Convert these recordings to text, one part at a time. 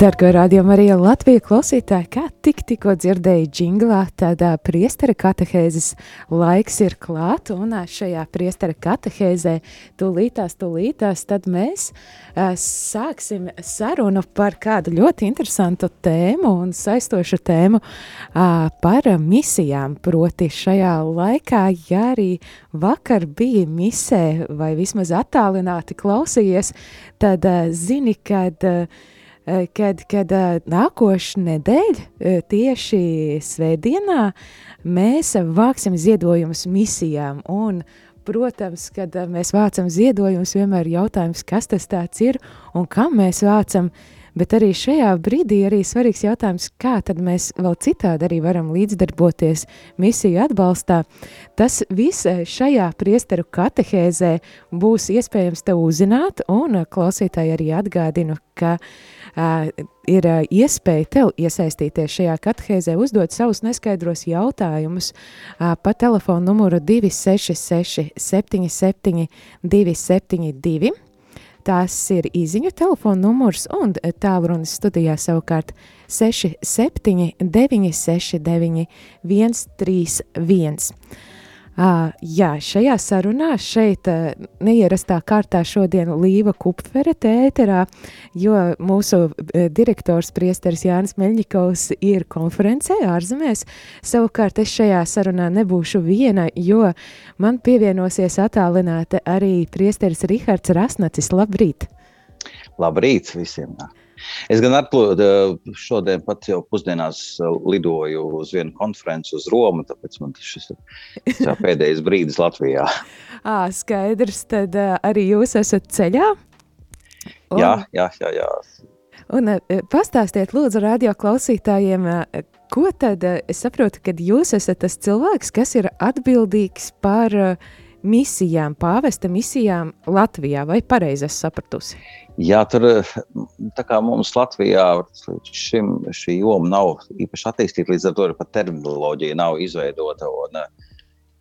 Dargo rādījumu arī Latvijas klausītāji, kā tik, tikko dzirdēju jinglā, tādā priestera katehēzes laiks ir klāt, un šajā priestera katehēzē tūlītās, tūlītās, tad mēs uh, sāksim sarunu par kādu ļoti interesantu tēmu un saistošu tēmu uh, par misijām, proti šajā laikā, ja arī vakar bija misē vai vismaz attālināti klausījies, tad uh, zini, kad uh, kad, kad eh, nākošais nedēļa, eh, tieši svētdienā, mēs vāksim ziedojumus misijām. Un, protams, kad mēs vācam ziedojumus, vienmēr ir jautājums, kas tas ir un kam mēs vācam. Bet arī šajā brīdī ir svarīgs jautājums, kā mēs vēl citādi arī varam līdzdarboties misiju atbalstā. Tas viss šajā priesteru katehēzē būs iespējams te uzzināt, un klausītāji arī atgādinu, ka uh, ir uh, iespēja tev iesaistīties šajā katehēzē, uzdot savus neskaidros jautājumus uh, pa telefonu numuru 266 77 272. Tās ir īziņu telefona numurs un tālrunis studijā savukārt 67 969 131. Uh, jā, šajā sarunā šeit uh, neierastā kārtā šodien Līva Kupfere tēterā, jo mūsu uh, direktors priesteris Jānis Meļņikovs ir konferencē ārzemēs. Savukārt es šajā sarunā nebūšu viena, jo man pievienosies attālināti arī priesteris Rihards Rasnacis. Labrīt! Labrīt visiem! Es gan atklāju, šodien pat jau pusdienās lidoju uz vienu konferenci uz Romu, tāpēc man šis ir pēdējais brīdis Latvijā. à, skaidrs, tad arī jūs esat ceļā? Un... Jā, jā, jā. jā. Un pastāstiet lūdzu radio klausītājiem, ko tad es saprotu, kad jūs esat tas cilvēks, kas ir atbildīgs par misijām, pāvesta misijām Latvijā, vai pareizi es sapratusi? Jā, tur tā kā mums Latvijā līdz šim šī joma nav īpaši attīstīta, līdz ar to pat terminoloģija nav izveidota. Un,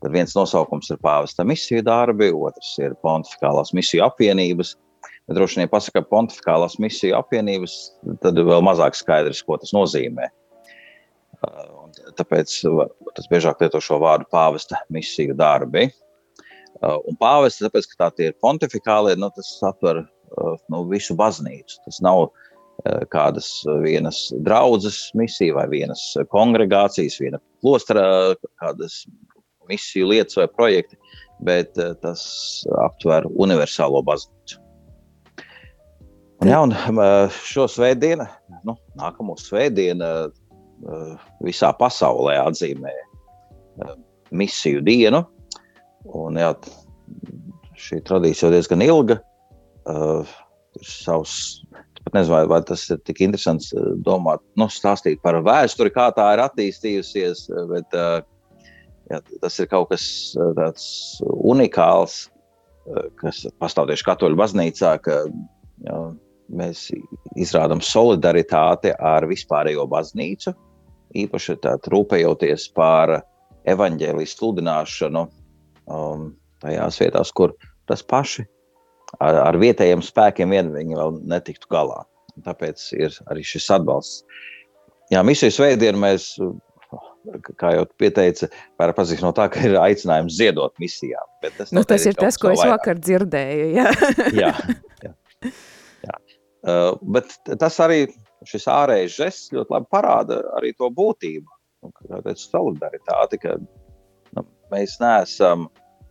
tad viens nosaukums ir pāvesta misiju darbi, otrs ir pontificālās misiju apvienības. Bet droši vien, ja pasakā pontificālās misiju apvienības, tad vēl mazāk skaidrs, ko tas nozīmē. Un tāpēc tas biežāk lieto šo vārdu pāvesta misiju darbi. Un pāvests, tāpēc, ka tā ir pontificālie, nu, tas aptver Eh, nu, visu baznīcu. Tas nav eh, kādas vienas draudzes misija vai vienas kongregācijas, viena klostra, kādas misiju lietas vai projekti, bet tas aptver universālo baznīcu. Un, jā, un šo svētdienu, nu, nākamo svētdienu visā pasaulē atzīmē misiju dienu. Un, jā, šī tradīcija jau diezgan ilga. Uh, savs, pat nezinu, vai, vai tas ir tik interesants uh, domāt, nu, stāstīt par vēsturi, kā tā ir attīstījusies, uh, bet uh, jā, tas ir kaut kas uh, tāds unikāls, kas pastāv tieši katoļu baznīcā, ka jā, mēs izrādām solidaritāti ar vispārējo baznīcu, īpaši rūpējoties par evaņģēlijas sludināšanu um, tajās vietās, kur tas paši ar, ar vietējiem spēkiem vien viņi vēl netiktu galā. Tāpēc ir arī šis atbalsts. Jā, misijas veidienu mēs, kā jau pieteica, varam pazīt no tā, ka ir aicinājums ziedot misijām. Tas, nu, tas ir tas, ko es vakar dzirdēju. Jā, jā, jā. jā. Uh, bet tas arī, šis ārējais žests ļoti labi parāda arī to būtību, nu, kā teicu, solidaritāti, ka mēs neesam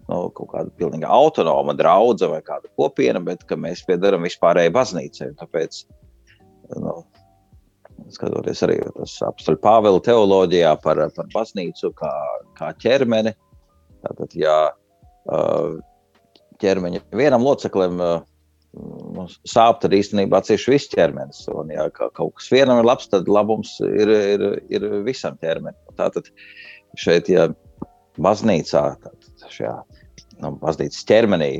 nu, kaut kāda pilnīgi autonoma draudzene vai kāda kopiena, bet mēs piedarām vispārējai baznīcai. Tāpēc, nu, skatoties arī tas apstuļu Pāvila teoloģijā par, par baznīcu kā, kā ķermeni, tātad, ja ķermeņa. Vienam loceklim nu, sāp, tad īstenībā cieši viss ķermenis. Un, ja kaut kas vienam ir labs, tad labums ir, ir, ir visam ķermenim. Tātad šeit, ja baznīcā, šajā nu, baznīcas ķermenī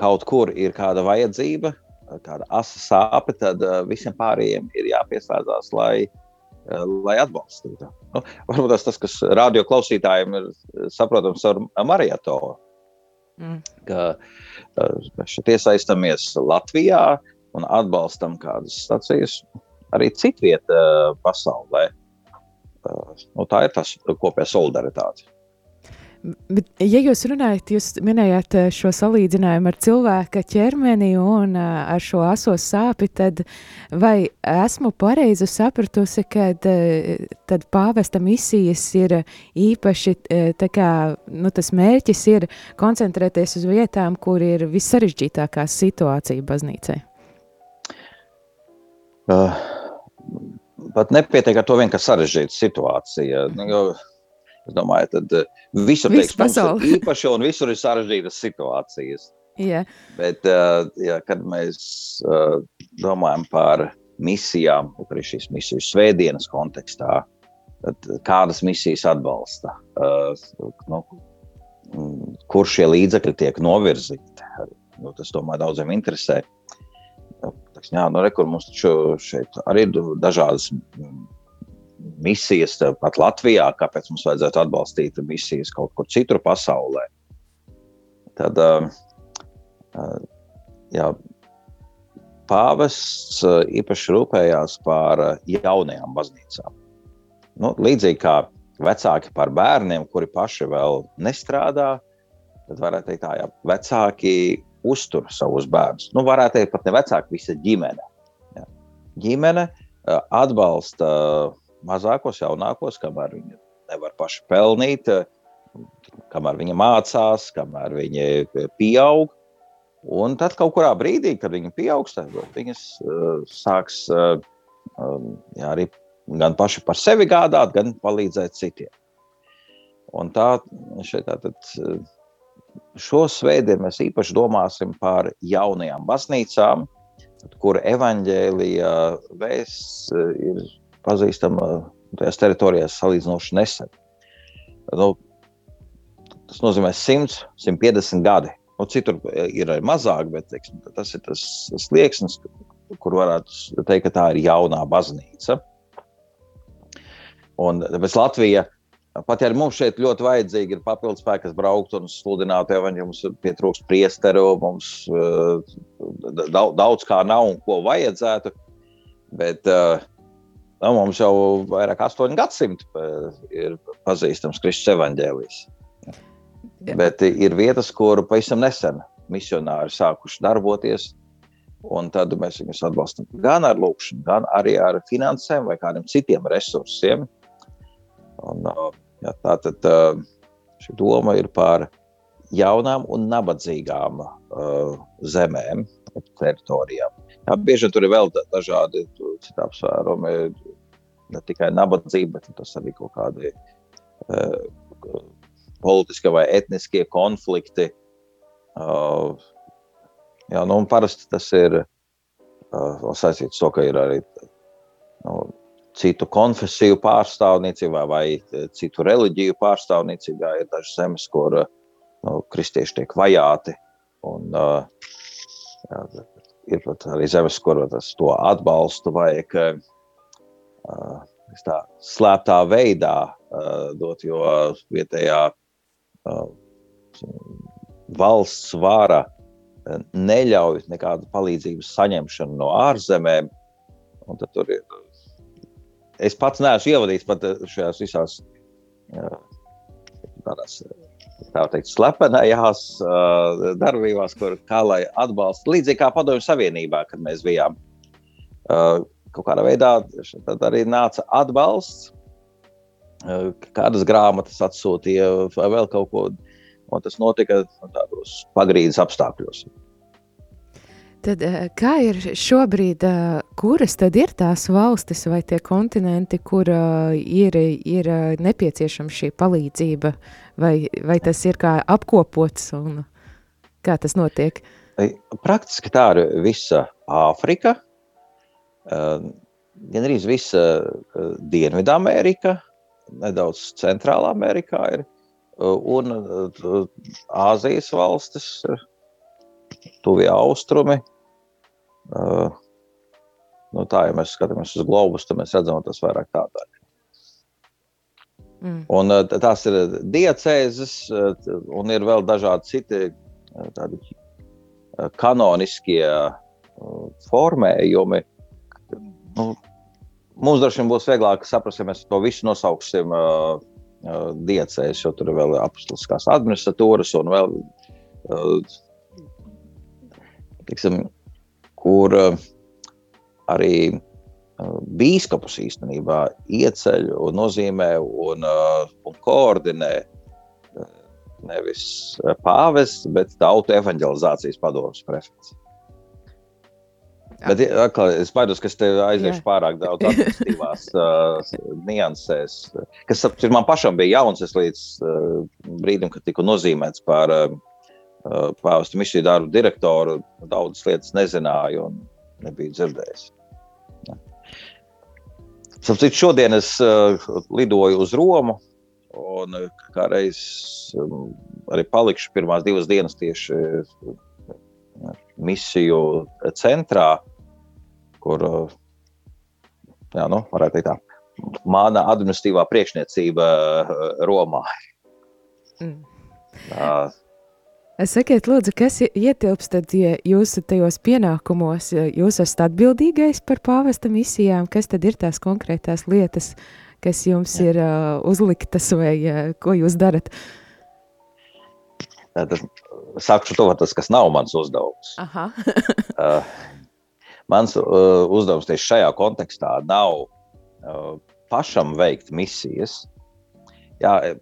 kaut kur ir kāda vajadzība, kāda asa sāpe, tad uh, visiem pārējiem ir jāpieslēdzas, lai, uh, lai atbalstītu. Nu, varbūt tas, tas, kas radio klausītājiem ir saprotams ar marietonu. Mm. Ka mēs šeit iesaistamies Latvijā un atbalstam kādas stacijas arī citvietā pasaulē. Uh, nu, tā ir tas kopējā solidaritāte. Bet, ja jūs runājat, jūs minējāt eh, šo salīdzinājumu ar cilvēka ķermeni un uh, ar šo aso sāpi, tad vai esmu pareizi sapratusi, ka uh, pāvesta misijas ir īpaši uh, kā, nu, tas mērķis ir koncentrēties uz vietām, kur ir vissarežģītākā situācija baznīcai? Uh, pat nepietiek ar to vien, ka sarežģīta situācija. Nu, jo, Es domāju, tad uh, visur teiks, ir īpaši un visur ir sarežģītas situācijas. Yeah. Bet, uh, ja, kad mēs uh, domājam par misijām, arī šīs misijas svētdienas kontekstā, tad kādas misijas atbalsta, uh, nu, kur šie līdzekļi tiek novirzīti. Nu, tas, domāju, daudziem interesē. Nu, jā, nu, re, mums šeit arī ir dažādas misijas pat Latvijā, kāpēc mums vajadzētu atbalstīt misijas kaut kur citur pasaulē. Tad uh, uh, jā, pāvests uh, īpaši rūpējās par jaunajām baznīcām. Nu, līdzīgi kā vecāki par bērniem, kuri paši vēl nestrādā, tad varētu teikt, jā, vecāki uztur savus bērnus. Nu, varētu teikt, pat ne vecāki, visa ģimene. Jā. Ģimene atbalsta mazākos, jaunākos, kamēr viņi nevar paši pelnīt, kamēr viņi mācās, kamēr viņi pieaug. Un tad kaut kurā brīdī, kad viņi pieaugs, tad viņas uh, sāks uh, jā, arī gan paši par sevi gādāt, gan palīdzēt citiem. Un tā, šeit, tātad, šo svētdienu mēs īpaši domāsim par jaunajām baznīcām, kur evaņģēlija vēsts ir pazīstama tajās teritorijās salīdzinoši nesen. Nu, tas nozīmē 100, 150 gadi. Nu, citur ir arī mazāk, bet teiksim, tas ir tas slieksnis, kur varētu teikt, ka tā ir jaunā baznīca. Un tāpēc Latvija, pat ja mums šeit ļoti vajadzīgi ir papildus spēki, kas brauktu un sludinātu evaņģēliju, mums pietrūkst priesteru, mums uh, daudz, daudz kā nav un ko vajadzētu. Bet uh, Nu, mums jau vairāk kā 8 gadsimti ir pazīstams Kristus evaņģēlijs. Bet ir vietas, kur pavisam nesen misionāri sākuši darboties. Un tad mēs viņus atbalstam gan ar lūkšanu, gan arī ar finansēm vai kādiem citiem resursiem. Un, jā, tā tad šī doma ir par jaunām un nabadzīgām uh, zemēm, teritorijām. Jā, bieži tur ir vēl dažādi citi apsvērumi, ne tikai nabadzība, bet tas arī kaut kādi uh, politiskie vai etniskie konflikti. Uh, jā, nu, parasti tas ir uh, saistīts ar to, ka ir arī nu, citu konfesiju pārstāvniecībā vai citu reliģiju pārstāvniecībā. Ir dažas zemes, kur nu, kristieši tiek vajāti. Un, uh, jā, ir arī zemes, kur tas to atbalstu vajag tā, slēptā veidā dot, jo vietējā valsts vara neļauj nekādu palīdzību saņemšanu no ārzemēm. Tur ir. Es pats neesmu ievadīts pat šajās visās tādās tā teikt, slepenajās uh, darbībās, kur kā lai atbalsta, līdzīgi kā Padomju Savienībā, kad mēs bijām. Uh, kaut kādā veidā arī nāca atbalsts, uh, kādas grāmatas atsūtīja vai vēl kaut ko. Un tas notika tādos pagrīdes apstākļos. Tad, eh, kā ir šobrīd, eh, kuras tad ir tās valstis vai tie kontinenti, kur eh, ir, ir nepieciešama šī palīdzība, vai, vai tas ir kā apkopots un kā tas notiek? Praktiski tā ir visa Āfrika, gan arī visa Dienvidamerika, nedaudz Centrālā Amerikā ir, un Āzijas valstis, tuvie austrumi. Uh, nu tā, ja mēs skatāmies uz globus, tad mēs redzam, ka tas vairāk tādā. Mm. Un, uh, tās ir diecēzes, uh, un ir vēl dažādi citi uh, tādi, uh, kanoniskie uh, formējumi. Nu, mums droši vien būs vieglāk saprast, ja mēs to visu nosauksim uh, diecēs, jo tur ir vēl apstākļas administratūras un vēl uh, tiksim, kur uh, arī uh, bīskapus īstenībā ieceļ un nozīmē un, uh, un koordinē nevis pāvests, bet tautu evanģelizācijas padomus prefekts. Bet atkal, es baidos, ka es te aiziešu Jā. pārāk daudz attīstībās uh, niansēs, kas man pašam bija jauns. Es līdz uh, brīdim, kad tiku nozīmēts par uh, Eh, pāvesta misiju darbu direktoru daudzas lietas nezināju un nebiju dzirdējis. Sapratu, šodien es uh, lidoju uz Romu, un eh, kā reiz um, arī palikšu pirmās divas dienas tieši misiju centrā, kur, jā, nu, varētu teikt tā, mana administratīvā priekšniecība Romā. Mm. Uh, Sakiet, lūdzu, kas ietilpst tad, jūsu tajos pienākumos? Jūs esat atbildīgais par pāvesta misijām, kas tad ir tās konkrētās lietas, kas jums Jā. ir uh, uzliktas vai uh, ko jūs darat? Tas, sākšu to, tas, kas nav mans uzdevums. uh, mans uh, uzdevums tieši šajā kontekstā nav uh, pašam veikt misijas. Jā,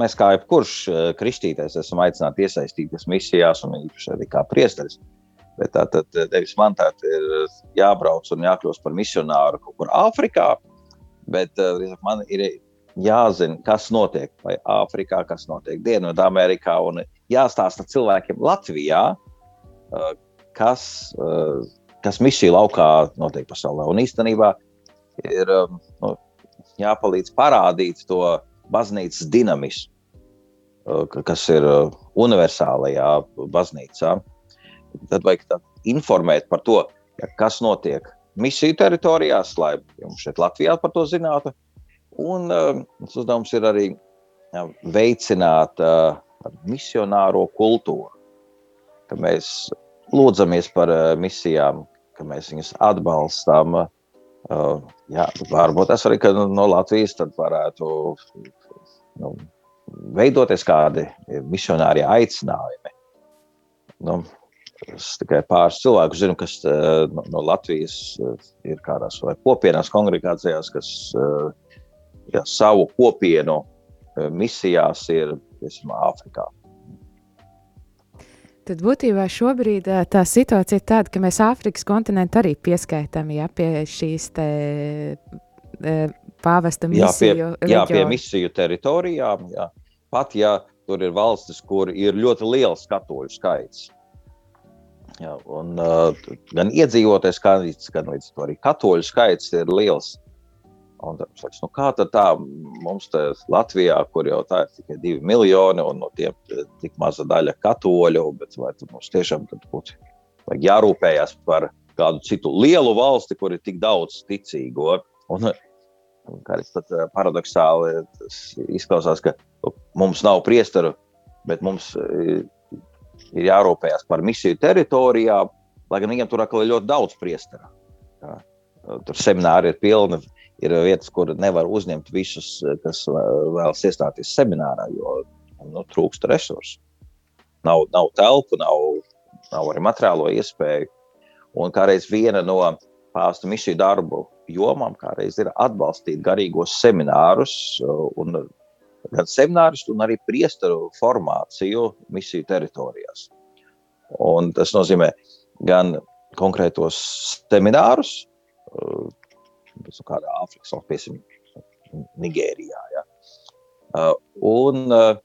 mēs kā jebkurš eh, kristītais esam aicināti iesaistīties misijās, un īpaši arī kā priesteris. Bet tā tad nevis man tā ir jābrauc un jākļūst par misionāru kaut kur Āfrikā, bet uh, man ir jāzina, kas notiek vai Āfrikā, kas notiek Dienvidamerikā, un jāstāsta cilvēkiem Latvijā, uh, kas, uh, kas misiju laukā notiek pasaulē. Un īstenībā ir nu, jāpalīdz parādīt to baznīcas dinamismu, uh, kas ir uh, universālajā baznīcā. Tad vajag informēt par to, kas notiek misiju teritorijās, lai jums šeit Latvijā par to zinātu. Un uh, uzdevums ir arī veicināt misionāro kultūru, ka mēs lūdzamies par misijām, ka mēs viņus atbalstām. Uh, jā, varbūt tas arī no Latvijas varētu nu, veidoties kādi misionārie aicinājumi. Nu, es tikai pāris cilvēku zinu, kas uh, no, no Latvijas uh, ir kādās vai kopienās, kongregācijās, kas uh, ja, savu kopienu misijās ir piemēram Āfrikā. Tad būtībā šobrīd tā situācija ir tāda, ka mēs Āfrikas kontinentu arī pieskaitām ja, pie šīs te, pāvesta misiju. Jā, pie, jā, pie misiju teritorijām. Jā. Pat ja tur ir valstis, kur ir ļoti liels katoļu skaits. Jā, un, uh, gan iedzīvotājs skaits, gan līdz to arī katoļu skaits ir liels. Un, saks, nu, kā tad tā mums te Latvijā, kur jau tā ir tikai divi miljoni, un no tiem tik maza daļa katoļu, bet vai mums tiešām būtu jārūpējas par kādu citu lielu valsti, kur ir tik daudz ticīgo? Un, Kāds pat eh, paradoxāli izklausās, ka nu, mums nav priesteru, bet mums eh, ir jārūpējas par misiju teritorijām, lai gan viņiem tur atkal ir ļoti daudz priesteru. Tur semināri ir pilni. Ir vietas, kur nevar uzņemt visus, kas vēlas iestāties seminārā, jo nu, trūkst resursu. Nav, nav telpu, nav, nav arī materiālo iespēju. Un kādreiz viena no pāstu misiju darbu jomām, ir atbalstīt garīgos seminārus, uh, un, gan seminārus, gan arī priesteru formāciju misiju teritorijās. Un tas nozīmē gan konkrētos seminārus, uh, kādā Āfrikas valstī, piemēram, Nigērijā. Ja? Uh, un uh,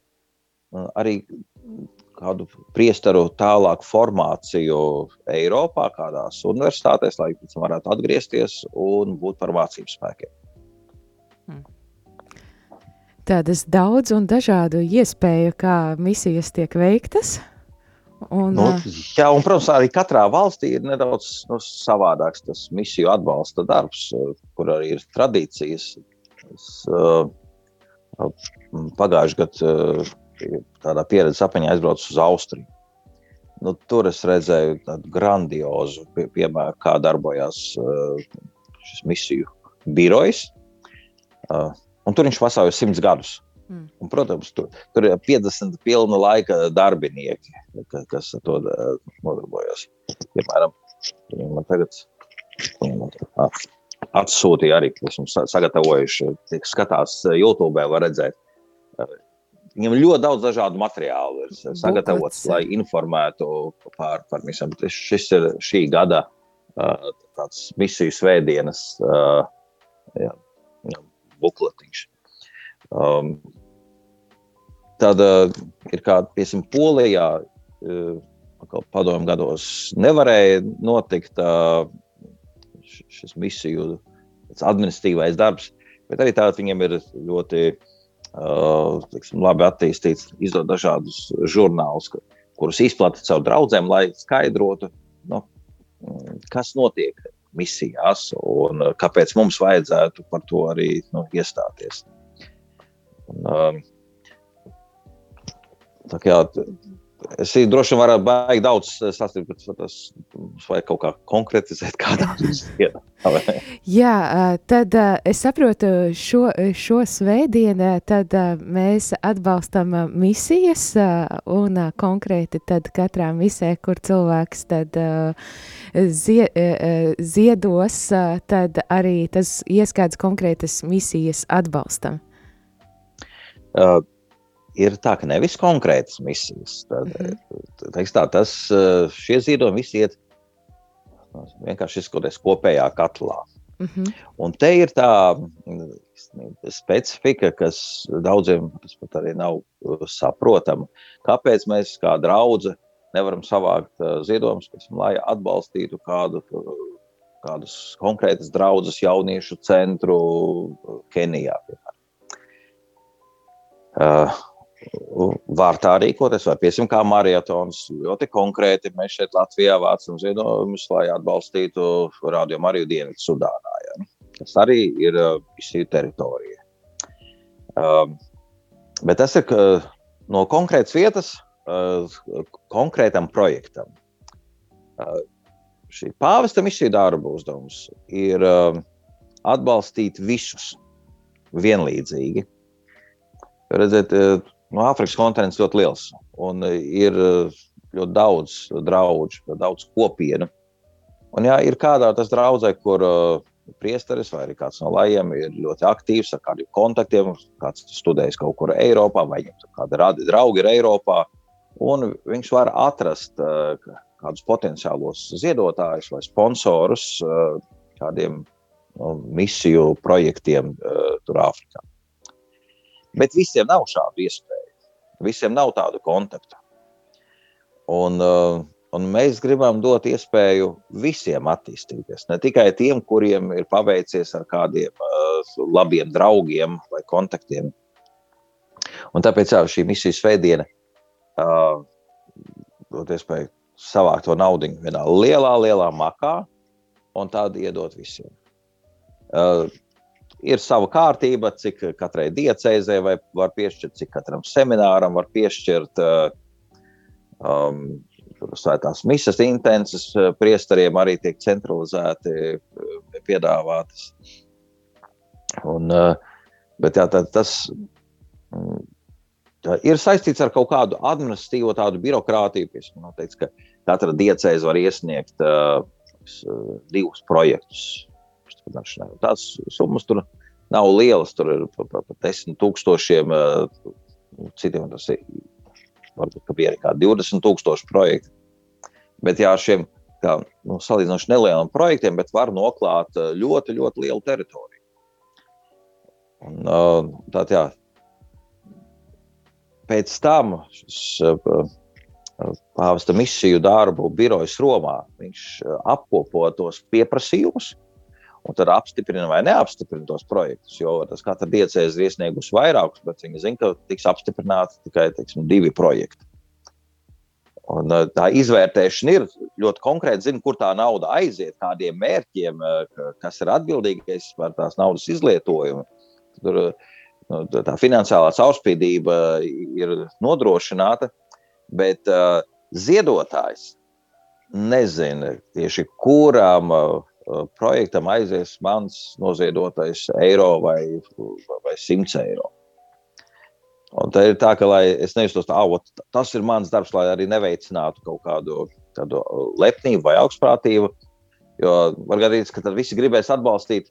arī kādu priesteru tālāku formāciju Eiropā, kādās universitātēs, lai pēc tam varētu atgriezties un būt par mācību spēkiem. Hmm. Tādas daudz un dažādu iespēju, kā misijas tiek veiktas. Un, nu, jā, un, protams, arī katrā valstī ir nedaudz nu, savādāks tas misiju atbalsta darbs, kur arī ir tradīcijas. Es, uh, pagājušajā gadā uh, tādā pieredzes apaņā aizbraucu uz Austriju. Nu, tur es redzēju tādu grandiozu pie, piemēru, kā darbojas uh, šis misiju birojs. Uh, tur viņš pasaules simts gadus. Mm. Un, protams, tur, tur ir 50 pilna laika darbinieki, kas ar to nodarbojas. Piemēram, man tagad atsūtīja arī, kas mums sagatavojuši, tiek skatās YouTube, var redzēt. Viņam ļoti daudz dažādu materiālu ir sagatavots, lai informētu par, par visam. Šis ir šī gada tāds misiju svētdienas jā, bukletiņš. Um, tad uh, ir kāda, piemēram, Polijā, uh, padomju gados nevarēja notikt uh, šis misiju administratīvais darbs, bet arī tāds viņiem ir ļoti uh, tiksim, labi attīstīts, izdod dažādus žurnālus, kurus izplata caur draugiem, lai skaidrotu, nu, kas notiek misijās un kāpēc mums vajadzētu par to arī nu, iestāties. Un, um, tā kā, Es droši vien varu baigi daudz stāstīt, bet tas vajag kaut kā konkretizēt kādā dienā. Jā, tad es saprotu šo, šo svētdienu, tad mēs atbalstam misijas un konkrēti tad katrā misē, kur cilvēks tad zie, ziedos, tad arī tas ieskāds konkrētas misijas atbalstam. Uh, ir tā, ka nevis konkrētas misijas. Tad, mm -hmm. teiks, tā, tas, šie ziedojumi visi iet vienkārši izskatoties kopējā katlā. Mm -hmm. Un te ir tā specifika, kas daudziem tas pat arī nav saprotama. Kāpēc mēs kā draugi nevaram savākt ziedojumus, lai atbalstītu kādu, kādus konkrētus draugus jauniešu centru Kenijā? Piemēram. Uh, var tā rīkoties, vai piesim kā maratons. Ļoti konkrēti mēs šeit Latvijā vācam ziedojumus, lai atbalstītu Radio Mariju Dienvidu Sudānā. Ja? Tas arī ir šī teritorija. Um, bet tas ir no konkrētas vietas uh, konkrētam projektam. Uh, šī pāvesta misija darba uzdevums ir uh, atbalstīt visus vienlīdzīgi. Redzēt, nu, Āfrikas kontinents ļoti liels un e, ir e, ļoti daudz draugu, daudz kopienu. Un, ja ir kādā tas draudzē, kur uh, priesteris vai kāds no lajiem ir ļoti aktīvs ar kādiem kontaktiem, kāds studējis kaut kur Eiropā, vai viņam kādi radi draugi ir Eiropā, un viņš var atrast uh, kādus potenciālos ziedotājus vai sponsorus uh, kādiem nu, misiju projektiem uh, tur Āfrikā. Bet visiem nav šādu iespēju. Visiem nav tādu kontaktu. Un, uh, un mēs gribam dot iespēju visiem attīstīties. Ne tikai tiem, kuriem ir paveicies ar kādiem uh, labiem draugiem vai kontaktiem. Un tāpēc jā, šī misijas veidiena uh, dot iespēju savākt to naudu vienā lielā, lielā makā un tādu iedot visiem. Ir sava kārtība, cik katrai diecēzē var piešķirt, cik katram semināram var piešķirt. Uh, um, Svētās misijas intenses uh, priesteriem arī tiek centralizēti uh, piedāvātas. Un, bet jā, tā, tas mm, tā ir saistīts ar kaut kādu administratīvo tādu birokrātiju. Man teica, ka katra diecēze var iesniegt uh, divus projektus apstiprināšanai. Tās summas tur nav lielas, tur ir pa, pa, pa desmit tūkstošiem, citiem tas ir varbūt bija arī kā 20 tūkstoši projekti. Bet jā, šiem kā, nu, salīdzinoši nelieliem projektiem, bet var noklāt ļoti, ļoti lielu teritoriju. Un, tā, jā, pēc tam pāvesta misiju darbu birojas Romā, viņš apkopo tos pieprasījumus, un tad apstiprina vai neapstiprina tos projektus. Jo tas katra diecēze ir iesniegusi vairākus, bet viņi zina, ka tiks apstiprināti tikai teiksim, divi projekti. Un, tā izvērtēšana ir ļoti konkrēti, zina, kur tā nauda aiziet, kādiem mērķiem, kas ir atbildīgais par tās naudas izlietojumu. Tur, nu, tā finansiālā caurspīdība ir nodrošināta, bet uh, ziedotājs nezina tieši kuram uh, Uh, projektam aizies mans noziedotais eiro vai, vai simts eiro. Un tā ir tā, ka es nejustos tā, ah, tas ir mans darbs, lai arī neveicinātu kaut kādu, kādu lepnību vai augstprātību. Jo var gadīties, ka tad visi gribēs atbalstīt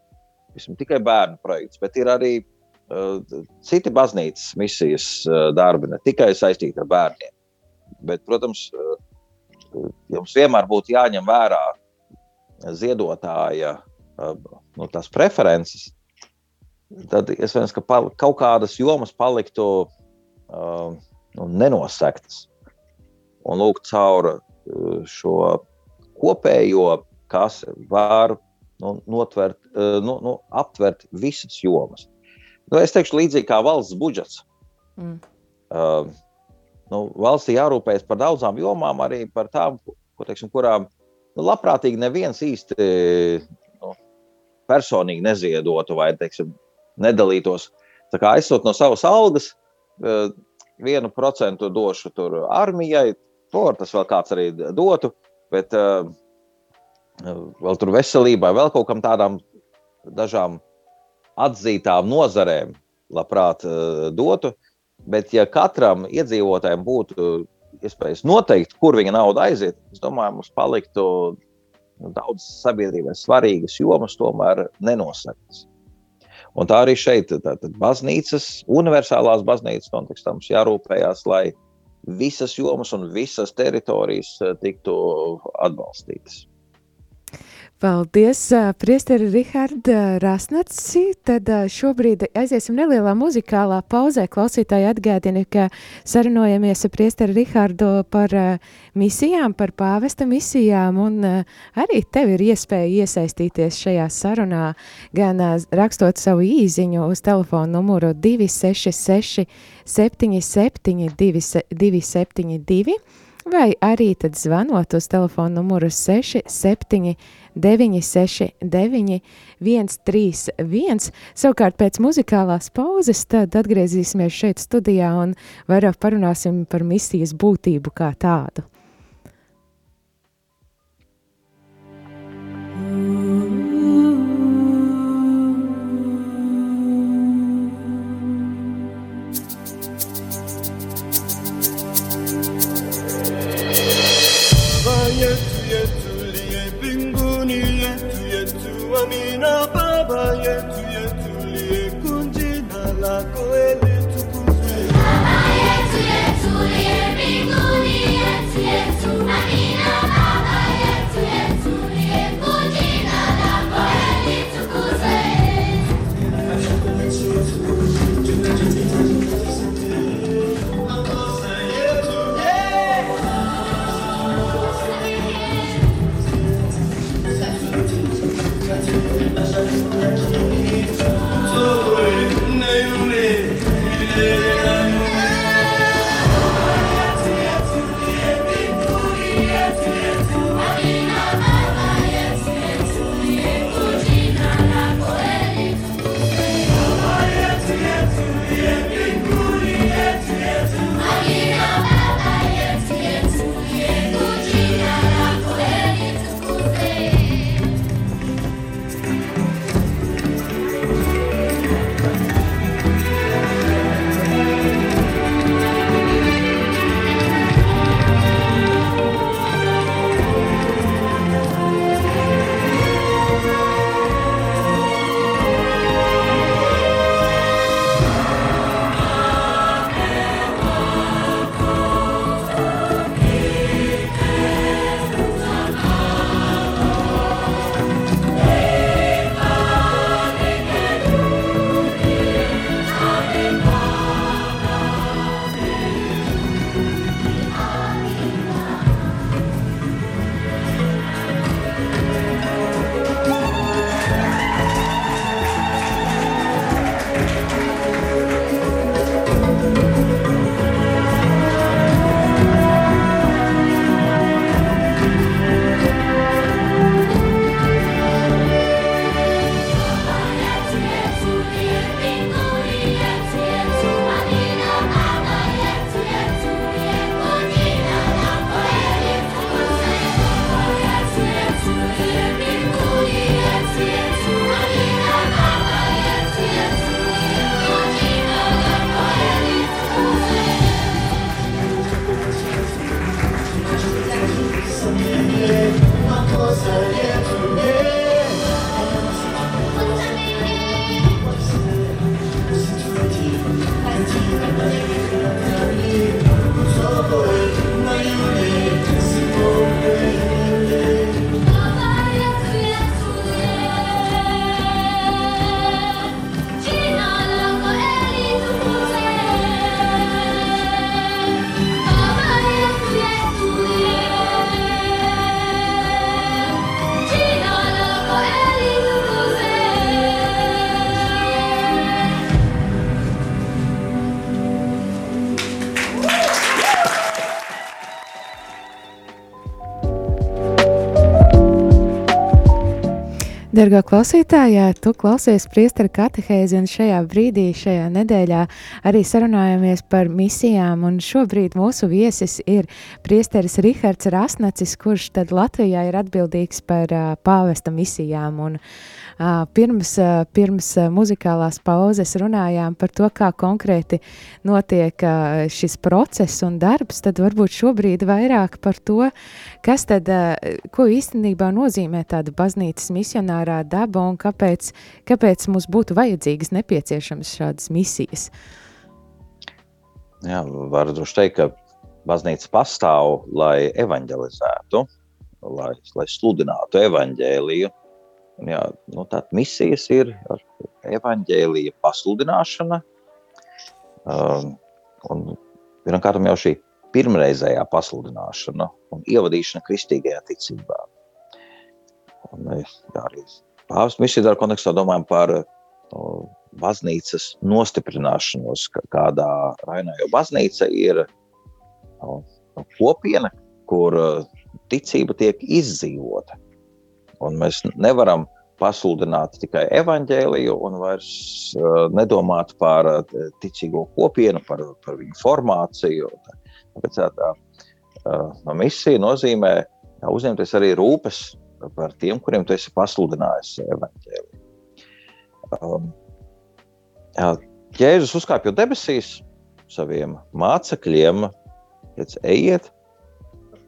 visam, tikai bērnu projekts, bet ir arī uh, citi baznīcas misijas uh, darbi, ne tikai saistīti ar bērniem. Bet, protams, uh, jums vienmēr būtu jāņem vērā ziedotāja nu, preferences, tad iespējams, ka pal, kaut kādas jomas paliktu uh, nu, nenosektas. Un lūk, caur šo kopējo, kas var nu, notvert, nu, nu, aptvert visas jomas. Nu, es teikšu, līdzīgi kā valsts budžets. Mm. Uh, nu, valstī jārūpējas par daudzām jomām, arī par tām, ko, teiksim, kurām nu, labprātīgi neviens īsti nu, personīgi neziedotu vai teiksim, nedalītos. Tā kā aizsūt no savas algas, e, vienu procentu došu tur armijai, to tas vēl kāds arī dotu, bet uh, vēl tur veselībai, vēl kaut kam tādām dažām atzītām nozarēm labprāt uh, dotu. Bet, ja katram iedzīvotājam būtu iespējas noteikt, kur viņa nauda aiziet, es domāju, mums paliktu nu, daudz sabiedrībai svarīgas jomas, tomēr nenosaktas. Un tā arī šeit, tātad baznīcas, universālās baznīcas kontekstā mums jārūpējas, lai visas jomas un visas teritorijas eh, tiktu atbalstītas. Paldies, Priesteri Riharda Rasnaci. Tad šobrīd aiziesim nelielā muzikālā pauzē. Klausītāji atgādina, ka sarunājamies ar Priesteri Rihardu par misijām, par pāvesta misijām, un arī tev ir iespēja iesaistīties šajā sarunā, gan rakstot savu īziņu uz telefonu numuru 266 77 272 vai arī tad zvanot uz telefonu numuru 67 969 131. Savukārt pēc muzikālās pauzes tad atgriezīsimies šeit studijā un vairāk parunāsim par misijas būtību kā tādu. ah closer. Dargā klausītāja, tu klausies priestara katehēzi un šajā brīdī, šajā nedēļā arī sarunājamies par misijām. Un šobrīd mūsu viesis ir priesteris Rihards Rasnacis, kurš tad Latvijā ir atbildīgs par uh, pāvesta misijām. Un uh, Pirms, pirms muzikālās pauzes runājām par to, kā konkrēti notiek šis process un darbs, tad varbūt šobrīd vairāk par to, kas tad, ko īstenībā nozīmē tāda baznīcas misionārā daba un kāpēc, kāpēc mums būtu vajadzīgas nepieciešamas šādas misijas. Jā, varu droši teikt, ka baznīca pastāv, lai evanģelizētu, lai, lai sludinātu evaņģēliju, Un, jā, nu, tā misijas ir evaņģēlīja pasludināšana. Um, un pirmkārt jau šī pirmreizējā pasludināšana un ievadīšana kristīgajā ticībā. Un, jā, arī pāvis misiju kontekstā domājam par no, baznīcas nostiprināšanos kādā rainā, jo baznīca ir no, kopiena, kur ticība tiek izdzīvota. Un mēs nevaram pasludināt tikai evaņģēliju un vairs uh, nedomāt par uh, ticīgo kopienu, par, par viņu formāciju. Tāpēc tā, tā uh, misija nozīmē uzņemties arī rūpes par tiem, kuriem tu esi pasludinājis evaņģēliju. Um, jā, Jēzus uzkāpja debesīs saviem mācekļiem, teica, ejiet,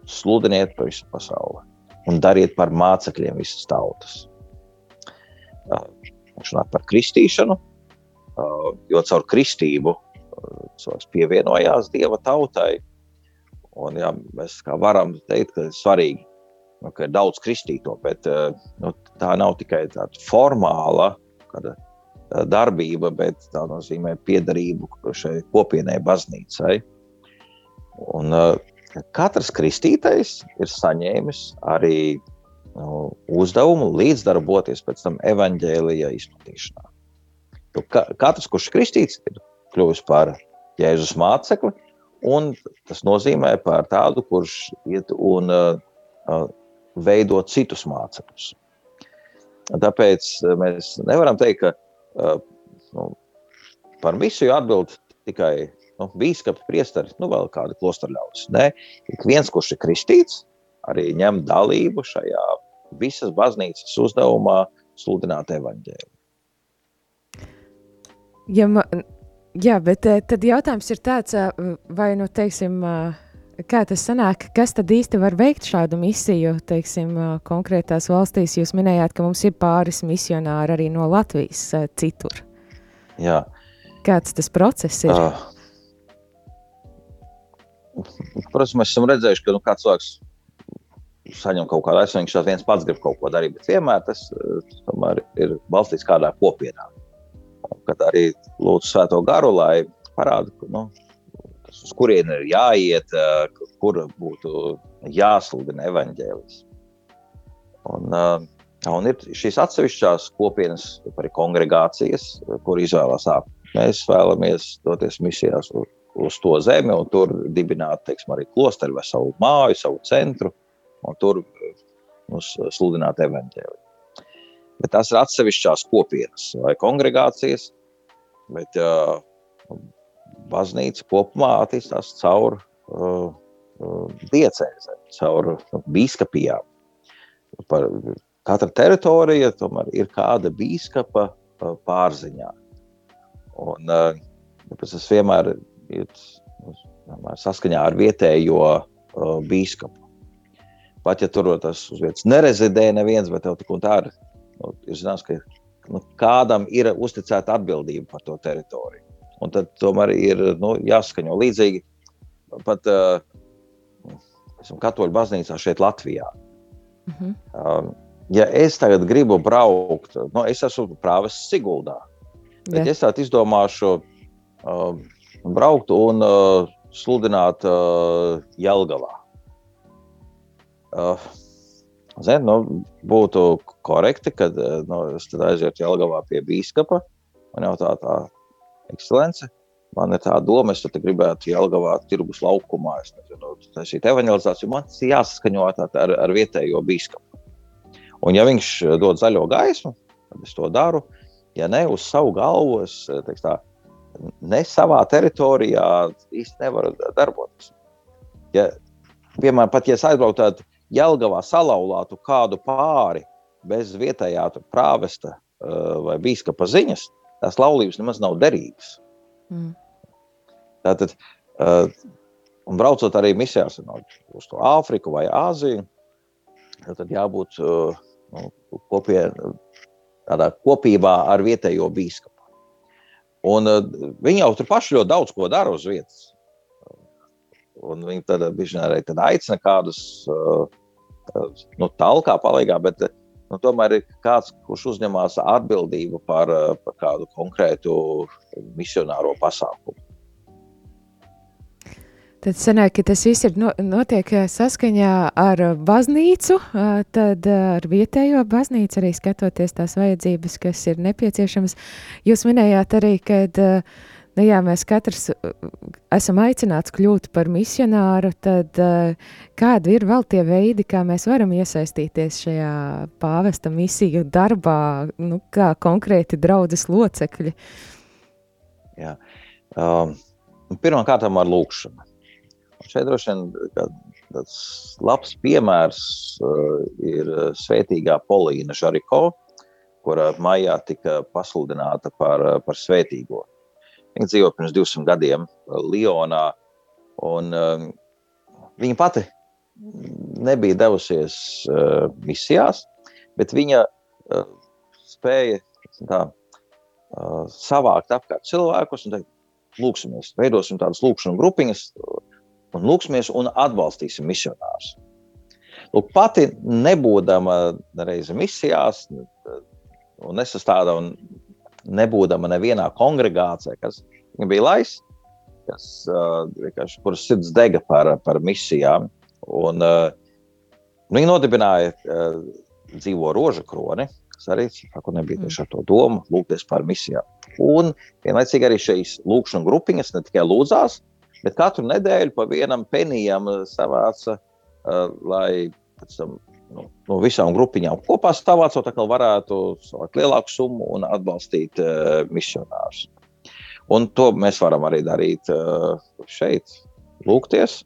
sludiniet pa visu pasauli un dariet par mācekļiem visas tautas. Viņš runā par kristīšanu, jo caur kristību cilvēks pievienojās Dieva tautai. Un, jā, mēs varam teikt, ka ir svarīgi, nu, ka ir daudz kristīto, bet nu, tā nav tikai tāda formāla kāda, darbība, bet tā nozīmē piedarību šai kopienai, baznīcai. Un, katrs kristītais ir saņēmis arī nu, uzdevumu līdzdarboties pēc tam evaņģēlīja izplatīšanā. Tu, ka, katrs, kurš kristīts, ir kļuvis par Jēzus mācekli, un tas nozīmē par tādu, kurš iet un uh, uh, veido citus mācekļus. Tāpēc mēs nevaram teikt, ka uh, nu, par misiju atbild tikai nu, biskupi, priesteri, nu, vēl kādi klosterļaudis. Nē, ik viens, kurš ir kristīts, arī ņem dalību šajā visas baznīcas uzdevumā sludināt evaņģēliju. Ja ma, jā, bet eh, tad jautājums ir tāds, eh, vai, nu, teiksim, eh, kā tas sanāk, kas tad īsti var veikt šādu misiju, teiksim, konkrētās valstīs? Jūs minējāt, ka mums ir pāris misionāri arī no Latvijas citur. Jā. Kāds tas process ir? Uh, Protams, mēs esam redzējuši, ka nu, kāds cilvēks saņem kaut kādu aizsardzību, viņš viens pats grib kaut ko darīt, bet vienmēr tas tomēr ir balstīts kādā kopienā. Kad arī lūdzu svēto garu, lai parādītu, nu, uz kurien ir jāiet, kur būtu jāsludina evaņģēlis. Un, un ir šīs atsevišķās kopienas, arī kongregācijas, kur izvēlās, mēs vēlamies doties misijās uz uz to zemi un tur dibināt, teiksim, arī klosteru vai savu māju, savu centru un tur nu, sludināt evaņģēliju. Bet tās ir atsevišķās kopienas vai kongregācijas, bet uh, baznīca kopumā attīstās caur uh, diecēzēm, caur uh, biskupijām. Par katra teritorija tomēr ir kāda biskupa pārziņā. Un, uh, es vienmēr iet saskaņā ar vietējo uh, biskupu. Pat ja tur tas uz vietas nerezidē neviens, bet tev tā ir, nu, ir zināms, ka nu, kādam ir uzticēta atbildība par to teritoriju. Un tad tomēr ir nu, jāskaņo līdzīgi pat uh, katoļu baznīcā šeit Latvijā. Uh -huh. um, ja es tagad gribu braukt, nu, es esmu prāvis Siguldā, bet ja es tādu izdomāšu, um, braukt un uh, sludināt uh, Jelgavā. Uh, zin, nu, būtu korekti, kad nu, es aizietu Jelgavā pie bīskapa un jautāt, tā ekscelence. Man ir tā doma, es gribētu Jelgavā tirgus laukumā, es nezinu, taisīt evangelizāciju. Man tas jāsaskaņo ar, ar vietējo bīskapu. Un, ja viņš dod zaļo gaismu, tad es to daru. Ja ne uz savu galvu, es tā, ne savā teritorijā īsti nevaru darboties. Ja, piemēram, pat ja es aizbrauktu tādā Jelgavā salauztu kādu pāri bez vietējā prāvesta uh, vai biskupa ziņas, tās laulības nemaz nav derīgas. Mm. Tātad, uh, un braucot arī misijās uz to Āfriku vai Āziju, tad jābūt uh, nu, kopie, tādā kopībā ar vietējo biskupu. Un, uh, viņi jau tur paši ļoti daudz ko dara uz vietas. Un viņi tad arī tad aicina kādus uh, nu, tālāk, palīgā, bet nu, tomēr ir kāds, kurš uzņemas atbildību par, par kādu konkrētu misionāro pasākumu. Tad sanāk, ka tas viss ir no, notiek saskaņā ar baznīcu, tad ar vietējo baznīcu arī skatoties tās vajadzības, kas ir nepieciešamas. Jūs minējāt arī, ka uh, nu, jā, mēs katrs esam aicināts kļūt par misionāru, tad kādi ir vēl tie veidi, kā mēs varam iesaistīties šajā pāvesta misiju darbā, nu, kā konkrēti draudzes locekļi? Jā. Um, Pirmkārt, ar lūkšanu. Šeit droši vien tāds labs piemērs uh, ir svētīgā Polīna Žariko, kura maijā tika pasludināta par, par svētīgo. Viņa dzīvo pirms 200 gadiem uh, Lionā. Un, um, viņa pati nebija devusies uh, misijās, bet viņa uh, spēja tā, uh, savākt apkārt cilvēkus un teikt, lūksimies, veidosim tādas lūkšanas grupiņas un lūksimies un atbalstīsim misionārus. Lūk, pati nebūdama reizi misijās un nesastāda un nebūdama nevienā kongregācijā, kas bija lais, kas, uh, kuras sirds dega par, par misijām. Un, uh, viņi nodibināja uh, dzīvo roža kroni, kas arī nebija tieši ar to domu, lūgties par misijām. Un vienlaicīgi arī šīs lūkšanas grupiņas ne tikai lūdzās, bet katru nedēļu pa vienam penijam savāca, uh, lai pēc tam nu, no visām grupiņām kopā savācot, tā varētu savākt lielāku summu un atbalstīt uh, misionārus. Un to mēs varam arī darīt uh, šeit, lūgties.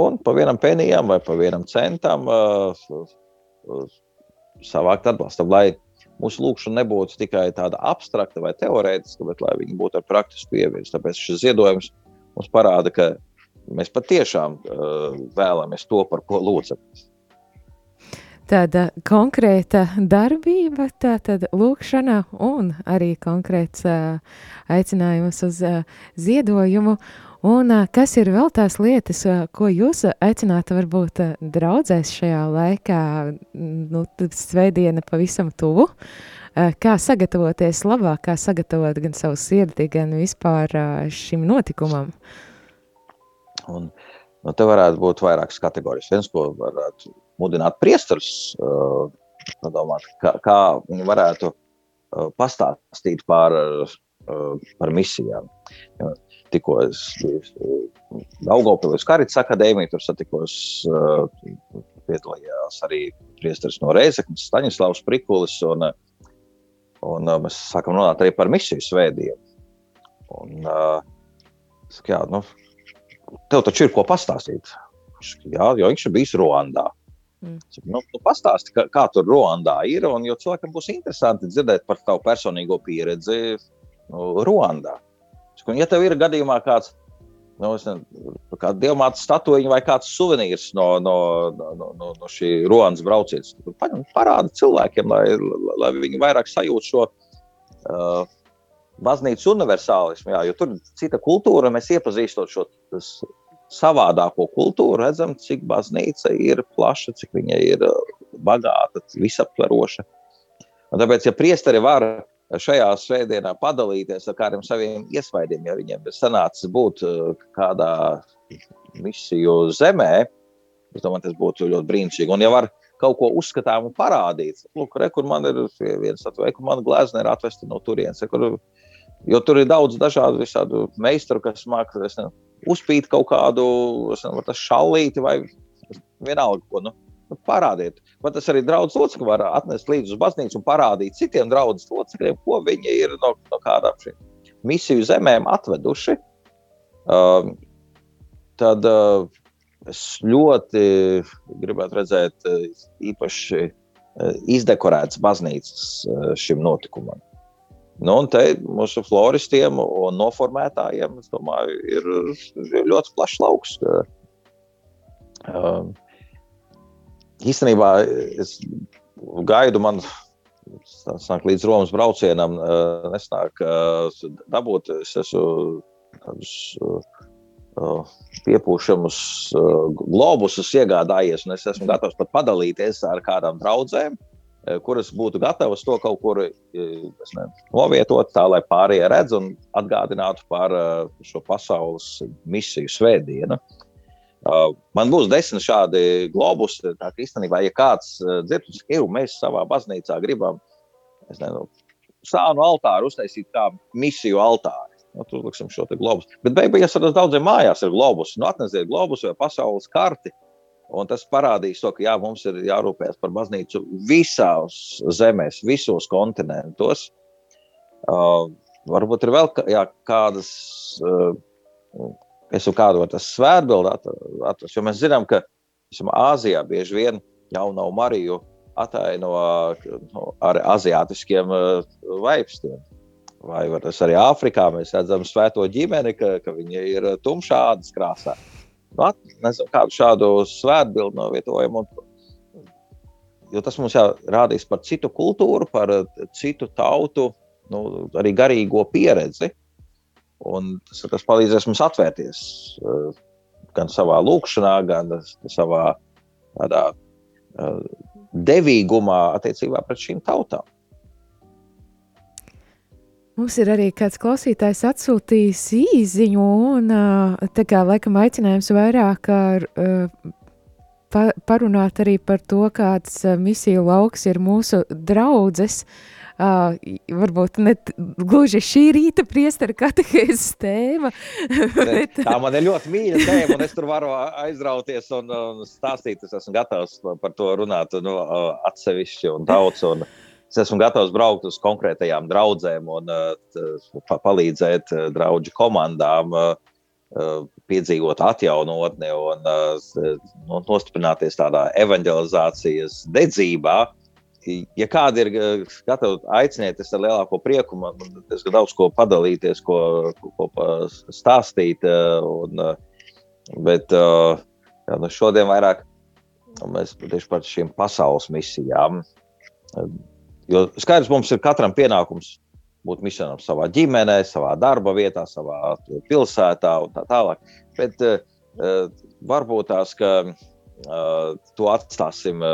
Un pa vienam penijam vai pa vienam centam uh, savākt atbalstu, lai mūsu lūkšana nebūtu tikai tāda abstrakta vai teorētiska, bet lai viņi būtu ar praktisku ievies. Tāpēc šis ziedojums mums parāda, ka mēs patiešām uh, vēlamies to, par ko lūdzamies tāda konkrēta darbība, tātad lūkšana un arī konkrēts uh, aicinājums uz uh, ziedojumu. Un uh, kas ir vēl tās lietas, uh, ko jūs aicinātu varbūt uh, draudzēs šajā laikā, nu, svētdiena pavisam tuvu, uh, kā sagatavoties labāk, kā sagatavot gan savu sirdi, gan vispār uh, šim notikumam? Un, nu, te varētu būt vairākas kategorijas. Viens, ko varētu mudināt priesterus uh, padomāt, kā, kā viņi varētu uh, pastāstīt par, uh, par misijām. Tikko es biju Daugopilīs Karits akadēmija, tur satikos, piedalījās arī priesteris no Reizeknas, Staņislavs Prikulis, un, un mēs sākam runāt arī par misiju svētdienu. Un, jā, nu, tev taču ir ko pastāstīt. Jā, jo viņš ir bijis Ruandā. Mm. Nu, nu, Pastāsti, kā, kā tur Ruandā ir. Un, jo cilvēkam būs interesanti dzirdēt par tavu personīgo pieredzi nu, Ruandā. Un, ja tev ir gadījumā kāds nu, kā diamāta statuja vai kāds suvenīrs no, no, no, no, no šī Ruandas brauciena, tad parāda cilvēkiem, lai, lai viņi vairāk sajūtu šo. Uh, Baznīcas universālismu, jā, jo tur ir cita kultūra, mēs iepazīstot šo savādāko kultūru, redzam, cik baznīca ir plaša, cik viņa ir uh, bagāta, visaptveroša. Un tāpēc, ja priesteri var šajā svētdienā padalīties ar kādiem saviem iespaidiem, ja viņiem ir sanācis būt uh, kādā misiju zemē, es domāju, tas būtu ļoti brīnišķīgi. Un, ja var kaut ko uzskatām un parādīt, lūk, re, kur man ir viens atvērs, kur man glezna ir atvesta no turienes, kur, jo tur ir daudz dažādu visādu meistaru, kas māca, nezinu, uzpīt kaut kādu šallīti vai vienalga, ko. Nu, parādiet. Vai tas arī draugs locekļi var atnest līdzi uz baznīcu un parādīt citiem draugiem locekļiem, ko viņi ir no, no kādām šīm misiju zemēm atveduši. Uh, tad uh, es ļoti gribētu redzēt uh, īpaši uh, izdekorētas baznīcas uh, šim notikumam. Nu, un te mūsu floristiem un noformētājiem, es domāju, ir ļoti plašs lauks. Uh, īstenībā es gaidu, man sanāk, līdz Romas braucienam, uh, nesnāk uh, dabūt. Es esmu uh, piepūšamus globusus iegādājies, un es esmu gatavs pat padalīties ar kādām draudzēm. Eh, kuras būtu gatavas to kaut kur eh, ne, novietot, tā lai pārējie redz un atgādinātu par eh, šo pasaules misiju svētdienu. Man būs desmit šādi globus. Tā kā īstenībā, ja kāds dzird, ka mēs savā baznīcā gribam nezinu, sānu altāru uztaisīt kā misiju altāru. Nu, tur liksim šo globus. Bet beigās ja daudziem mājās ir globus. Nu, atnesiet globus vai pasaules karti. Un tas parādīs to, ka jā, mums ir jārūpējas par baznīcu visās zemēs, visos kontinentos. Uh, varbūt ir vēl jā, kādas, uh, es jau kādu tas svētbildi atrast, jo mēs zinām, ka esam, Āzijā bieži vien jauno Mariju ataino no, ar aziātiskiem uh, vaipstiem. Vai tas arī Āfrikā mēs redzam svēto ģimeni, ka, ka viņi ir tumšādas krāsā. Nu, at, nezinu, kādu šādu svētbildu novietojam. Un, jo tas mums jau rādīs par citu kultūru, par citu tautu, nu, arī garīgo pieredzi. Un tas, tas palīdzēs mums atvērties uh, gan savā lūkšanā, gan savā tādā, uh, devīgumā attiecībā pret šīm tautām. Mums ir arī kāds klausītājs atsūtījis īziņu, un tā kā laikam aicinājums vairāk ar, pa, parunāt arī par to, kāds misiju lauks ir mūsu draudzes. Uh, varbūt ne gluži šī rīta priestera katehēzes tēma. bet... Tā man ir ļoti mīļa tēma, un es tur varu aizrauties un, un stāstīt. Es esmu gatavs par to runāt nu, atsevišķi un daudz. Un, uh, es esmu gatavs braukt uz konkrētajām draudzēm un uh, palīdzēt uh, draugu komandām uh, piedzīvot atjaunotni un uh, nostiprināties tādā evanģelizācijas dedzībā. Ja kādi ir gatavi aicināt, es ar lielāko prieku man ir daudz ko padalīties, ko, ko, ko stāstīt. Un, bet jā, nu šodien vairāk mēs tieši par šīm pasaules misijām Jo skaidrs, mums ir katram pienākums būt misionam savā ģimenē, savā darba vietā, savā pilsētā un tā tālāk. Bet varbūt tās, ka to atstāsim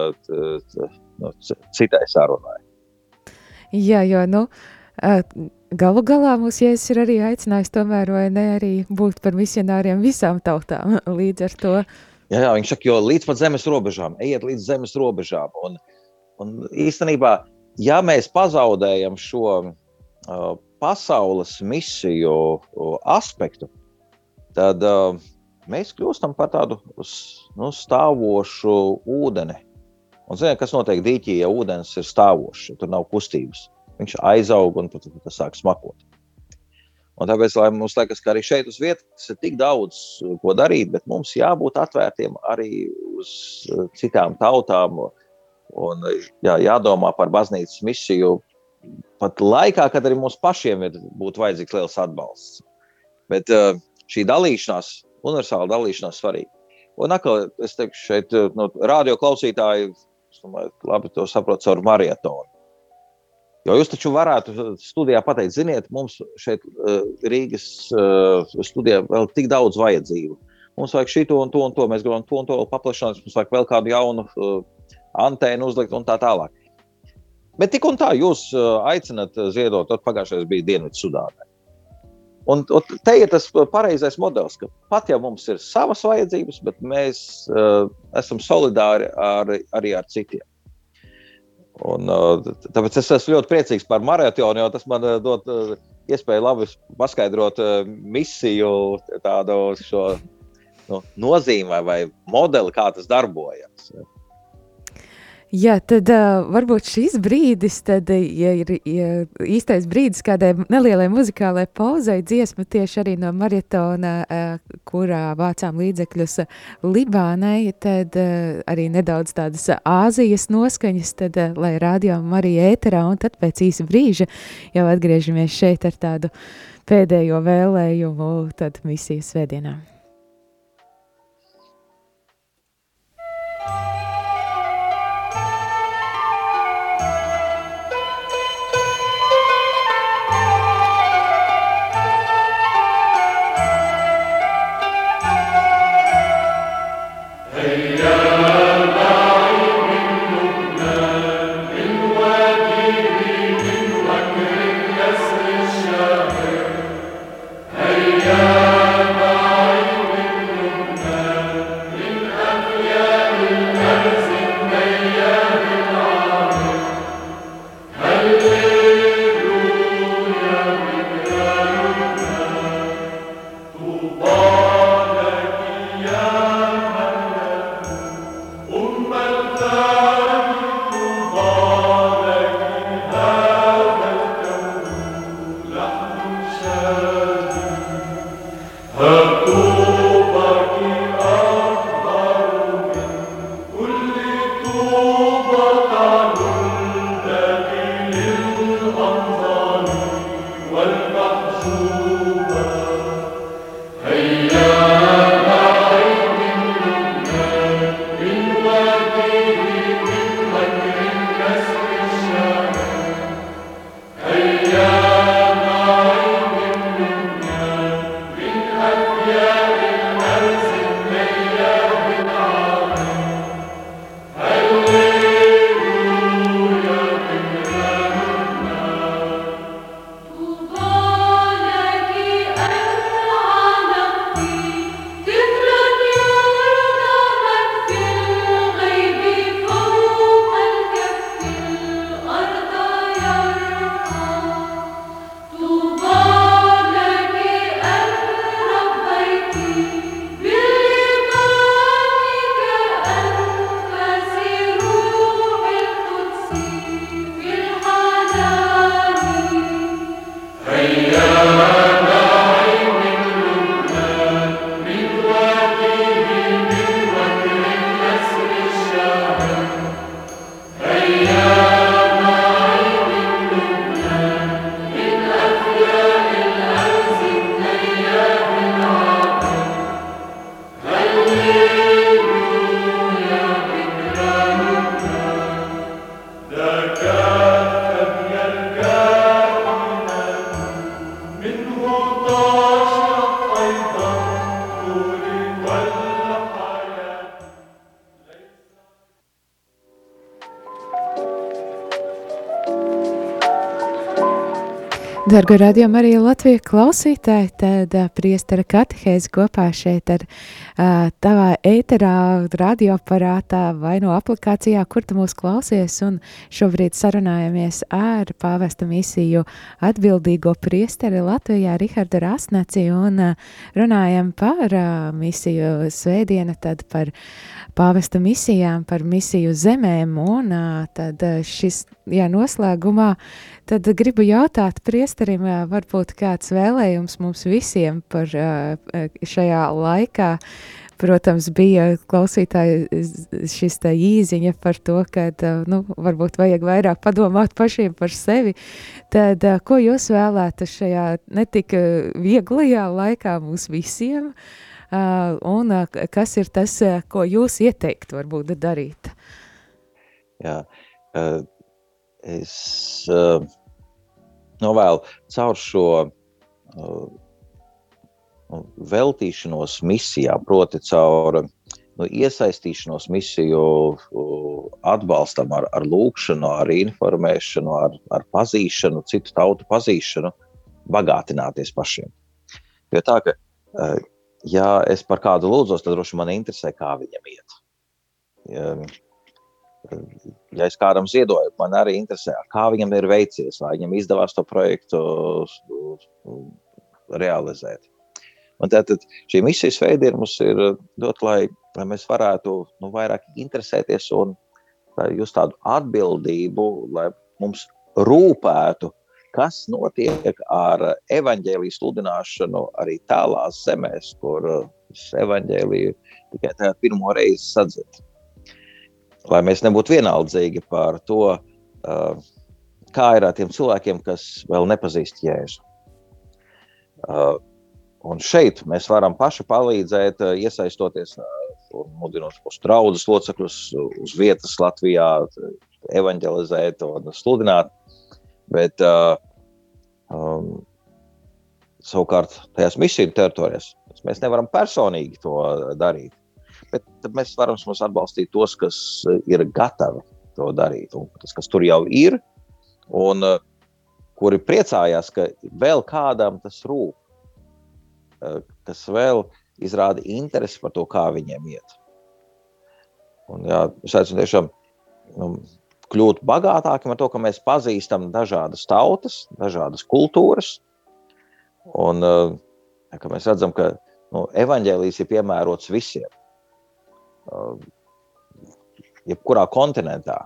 nu, citai sarunai. Jā, jo nu, galu galā mūsu jēzus ir arī aicinājis tomēr, vai ne, arī būt par misionāriem visām tautām līdz ar to. Jā, jā viņš saka, jo līdz pat zemes robežām, ejiet līdz zemes robežām. Un, un īstenībā ja mēs pazaudējam šo uh, pasaules misiju uh, aspektu, tad uh, mēs kļūstam par tādu nu, stāvošu ūdeni. Un zināt, kas notiek dīķī, ja ūdens ir stāvošs, tur nav kustības. Viņš aizaug un pat, pat sāk smakot. Un tāpēc mums liekas, ka arī šeit uz vietas ir tik daudz ko darīt, bet mums jābūt atvērtiem arī uz citām tautām, Un, jā, jādomā par baznīcas misiju pat laikā, kad arī mums pašiem ir vajadzīgs liels atbalsts. Bet šī dalīšanās, universāla dalīšanās, svarīga. Un atkal, es teikšu, šeit no radio klausītāji, domāju, labi to saprot caur marietonu. Jo jūs taču varētu studijā pateikt, ziniet, mums šeit uh, Rīgas uh, studijā vēl tik daudz vajadzību. Mums vajag šī to un to un to, mēs gribam to un to paplašināt, mums vajag vēl kādu jaunu uh, antēnu uzlikt un tā tālāk. Bet tik un tā jūs aicināt uh, ziedot, tad pagājušajā bija Dienvidzudānai. Un, un te ir tas pareizais modelis, ka pat ja mums ir savas vajadzības, bet mēs uh, esam solidāri ar, arī ar citiem. Un, uh, tāpēc es esmu ļoti priecīgs par maratonu, jo tas man uh, dod uh, iespēju labi paskaidrot uh, misiju, tādu šo, nu, nozīmē vai modeli, kā tas darbojas. Jā, tad uh, varbūt šis brīdis, tad, ja ir ja īstais brīdis kādai nelielai muzikālai pauzai, dziesma tieši arī no maratona, uh, kurā vācām līdzekļus Libānai, tad uh, arī nedaudz tādas Āzijas noskaņas, tad, uh, lai rādījām arī ēterā, un tad pēc īsa brīža jau atgriežamies šeit ar tādu pēdējo vēlējumu, tad misijas svētdienām. Dargo radiomu arī Latvijas klausītāji, tad uh, priestara katehēze kopā šeit ar tavā ēterā, radioaparātā vai no aplikācijā, kur tu mūs klausies, un šobrīd sarunājamies ar pāvesta misiju atbildīgo priesteri Latvijā Rihardu Rasnaci un runājam par misiju svētdienu, tad par pāvesta misijām, par misiju zemēm, un tad šis, jā, noslēgumā Tad gribu jautāt priesterim, varbūt kāds vēlējums mums visiem par šajā laikā. Protams, bija klausītāji šis tā īziņa par to, ka, nu, varbūt vajag vairāk padomāt pašiem par sevi. Tad, ko jūs vēlētu šajā netik vieglajā laikā mums visiem? Un kas ir tas, ko jūs ieteikt varbūt darīt? Jā, es novēlu caur šo veltīšanos misijā, proti, caur nu, iesaistīšanos misiju atbalstam ar, ar lūkšanu, ar informēšanu, ar, ar pazīšanu, citu tautu pazīšanu, bagātināties pašiem. Jo tā, ka, uh, ja es par kādu lūdzos, tad droši man interesē, kā viņam iet. Ja, ja es kādam ziedoju, man arī interesē, kā viņam ir veicies, vai viņam izdevās to projektu realizēt. Un tātad šī misijas veida ir mums ir dot, lai, lai mēs varētu nu, vairāk interesēties un just tādu atbildību, lai mums rūpētu, kas notiek ar evaņģēlijas sludināšanu arī tālās zemēs, kur evaņģēliju tikai tajā pirmo reizi sadzird. Lai mēs nebūtu vienaldzīgi par to, kā ir ar tiem cilvēkiem, kas vēl nepazīst Jēzu. Un šeit mēs varam paši palīdzēt, iesaistoties un mudinot mūsu draugus locekļus uz vietas Latvijā, evanģelizēt un sludināt. Bet uh, um, savukārt tajās misiju teritorijās mēs nevaram personīgi to darīt. Bet mēs varam atbalstīt tos, kas ir gatavi to darīt, un tas, kas tur jau ir, un uh, kuri priecājās, ka vēl kādam tas rūp, kas vēl izrāda interesi par to, kā viņiem iet. Un, jā, es aicinu tiešām nu, kļūt bagātākiem ar to, ka mēs pazīstam dažādas tautas, dažādas kultūras. Un uh, ka mēs redzam, ka nu, evaņģēlijas ir piemērots visiem, uh, jebkurā kontinentā.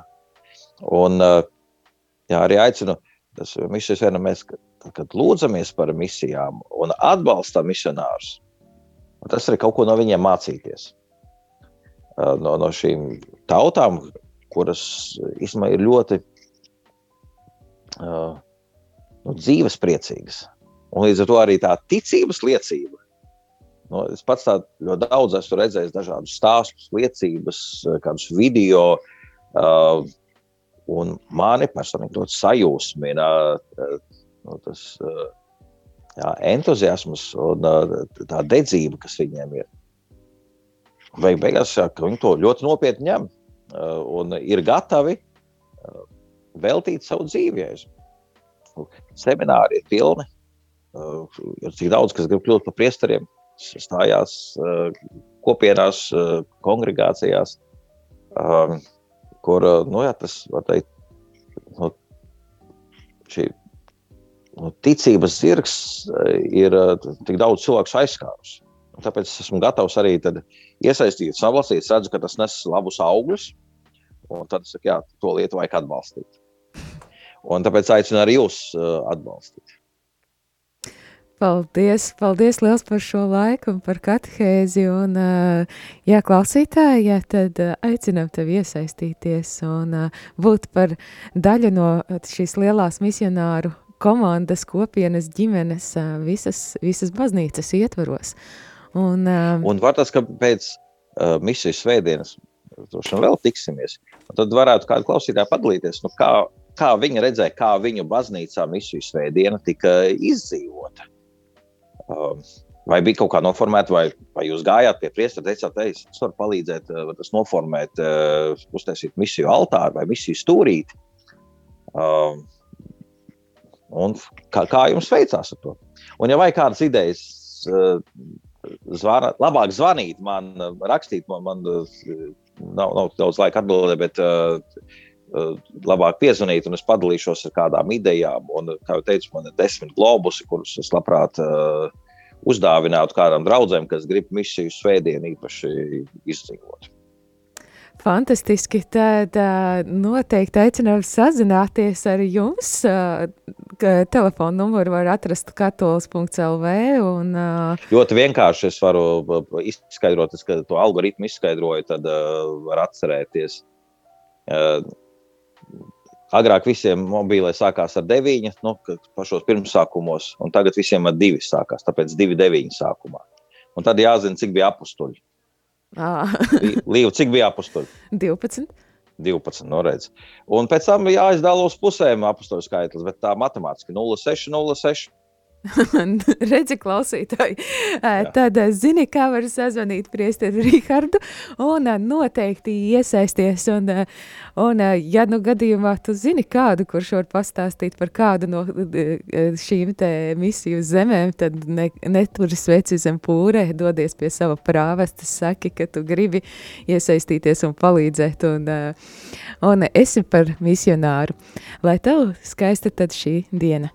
Un jā, arī aicinu, tas misijas vienam mēs, kad, kad lūdzamies par misijām un atbalstam misionārus, tas arī kaut ko no viņiem mācīties. No, no šīm tautām, kuras īstenībā ir ļoti uh, nu, dzīves priecīgas. Un līdz ar to arī tā ticības liecība. Nu, es pats ļoti daudz esmu redzējis dažādus stāstus, liecības, kādus video. Uh, un mani personīgi ļoti sajūsmina uh, nu, tas uh, jā, entuziasms un uh, tā dedzība, kas viņiem ir. Beig beigās viņi to ļoti nopietni ņem. Un ir gatavi veltīt savu dzīvi. Semināri ir pilni. Ir cik daudz, kas grib kļūt par priesteriem, stājās kopienās, kongregācijās, um, kur nu, jā, tas var teikt, nu, šī nu, ticības zirgs ir tik daudz cilvēku aizskārus. Tāpēc es esmu gatavs arī valstī. Es redzu, ka tas nes labus augļus. Tad es saku, jā, to lietu vajag atbalstīt. Un tāpēc aicinu arī jūs atbalstīt. Paldies, paldies liels par šo laiku un par katehēzi. Un, jā, klausītāji, jā, tad aicinām tevi iesaistīties un būt par daļu no šīs lielās misionāru komandas, kopienas, ģimenes, visas, visas baznīcas ietvaros. Un, un var tas, ka pēc uh, misijas svētdienas droši vien vēl tiksimies. Un tad varētu kādu klausītāju padalīties, nu, kā, kā viņi redzēja, kā viņu baznīcā misiju svētdiena tika izdzīvota. Um, vai bija kaut kā noformēta, vai, vai jūs gājāt pie priestera, teicāt, ej, es varu palīdzēt, uh, tas noformēt, uh, uztaisīt misiju altāru vai misiju stūrīti. Um, un kā, kā jums veicās ar to? Un ja vajag kādas idejas, uh, zvana, labāk zvanīt man, rakstīt man, man nav, nav daudz laika atbildēt, bet labāk piezvanīt, un es padalīšos ar kādām idejām. Un, kā jau teicu, man ir desmit globusi, kurus es labprāt uh, uzdāvinātu kādam draugam, kas grib misiju svētdienu īpaši izdzīvot. Fantastiski. Tad noteikti aicinām sazināties ar jums. Telefona numuru var atrast katolis.lv. Un, Ļoti vienkārši es varu izskaidrot, es, ka to algoritmu izskaidroju, tad var atcerēties. Agrāk visiem mobīlē sākās ar 9, nu, pašos pirmsākumos, un tagad visiem ar 2 sākās, tāpēc 2, 9 sākumā. Un tad jāzina, cik bija apstuļi. Līva, cik bija apstuļi? 12. 12, noreiz. Un pēc tam jāizdala uz pusēm apstuļu skaitlis, bet tā matemātiski 06, 06. Redzi, klausītāji, Jā. tad zini, kā var sazvanīt priesteri Rihardu un noteikti iesaisties. Un, un, ja nu gadījumā tu zini kādu, kurš var pastāstīt par kādu no šīm te misiju zemēm, tad ne, neturi sveci zem pūrē, dodies pie sava prāvesta, saki, ka tu gribi iesaistīties un palīdzēt un, un esi par misionāru. Lai tev skaista tad šī diena!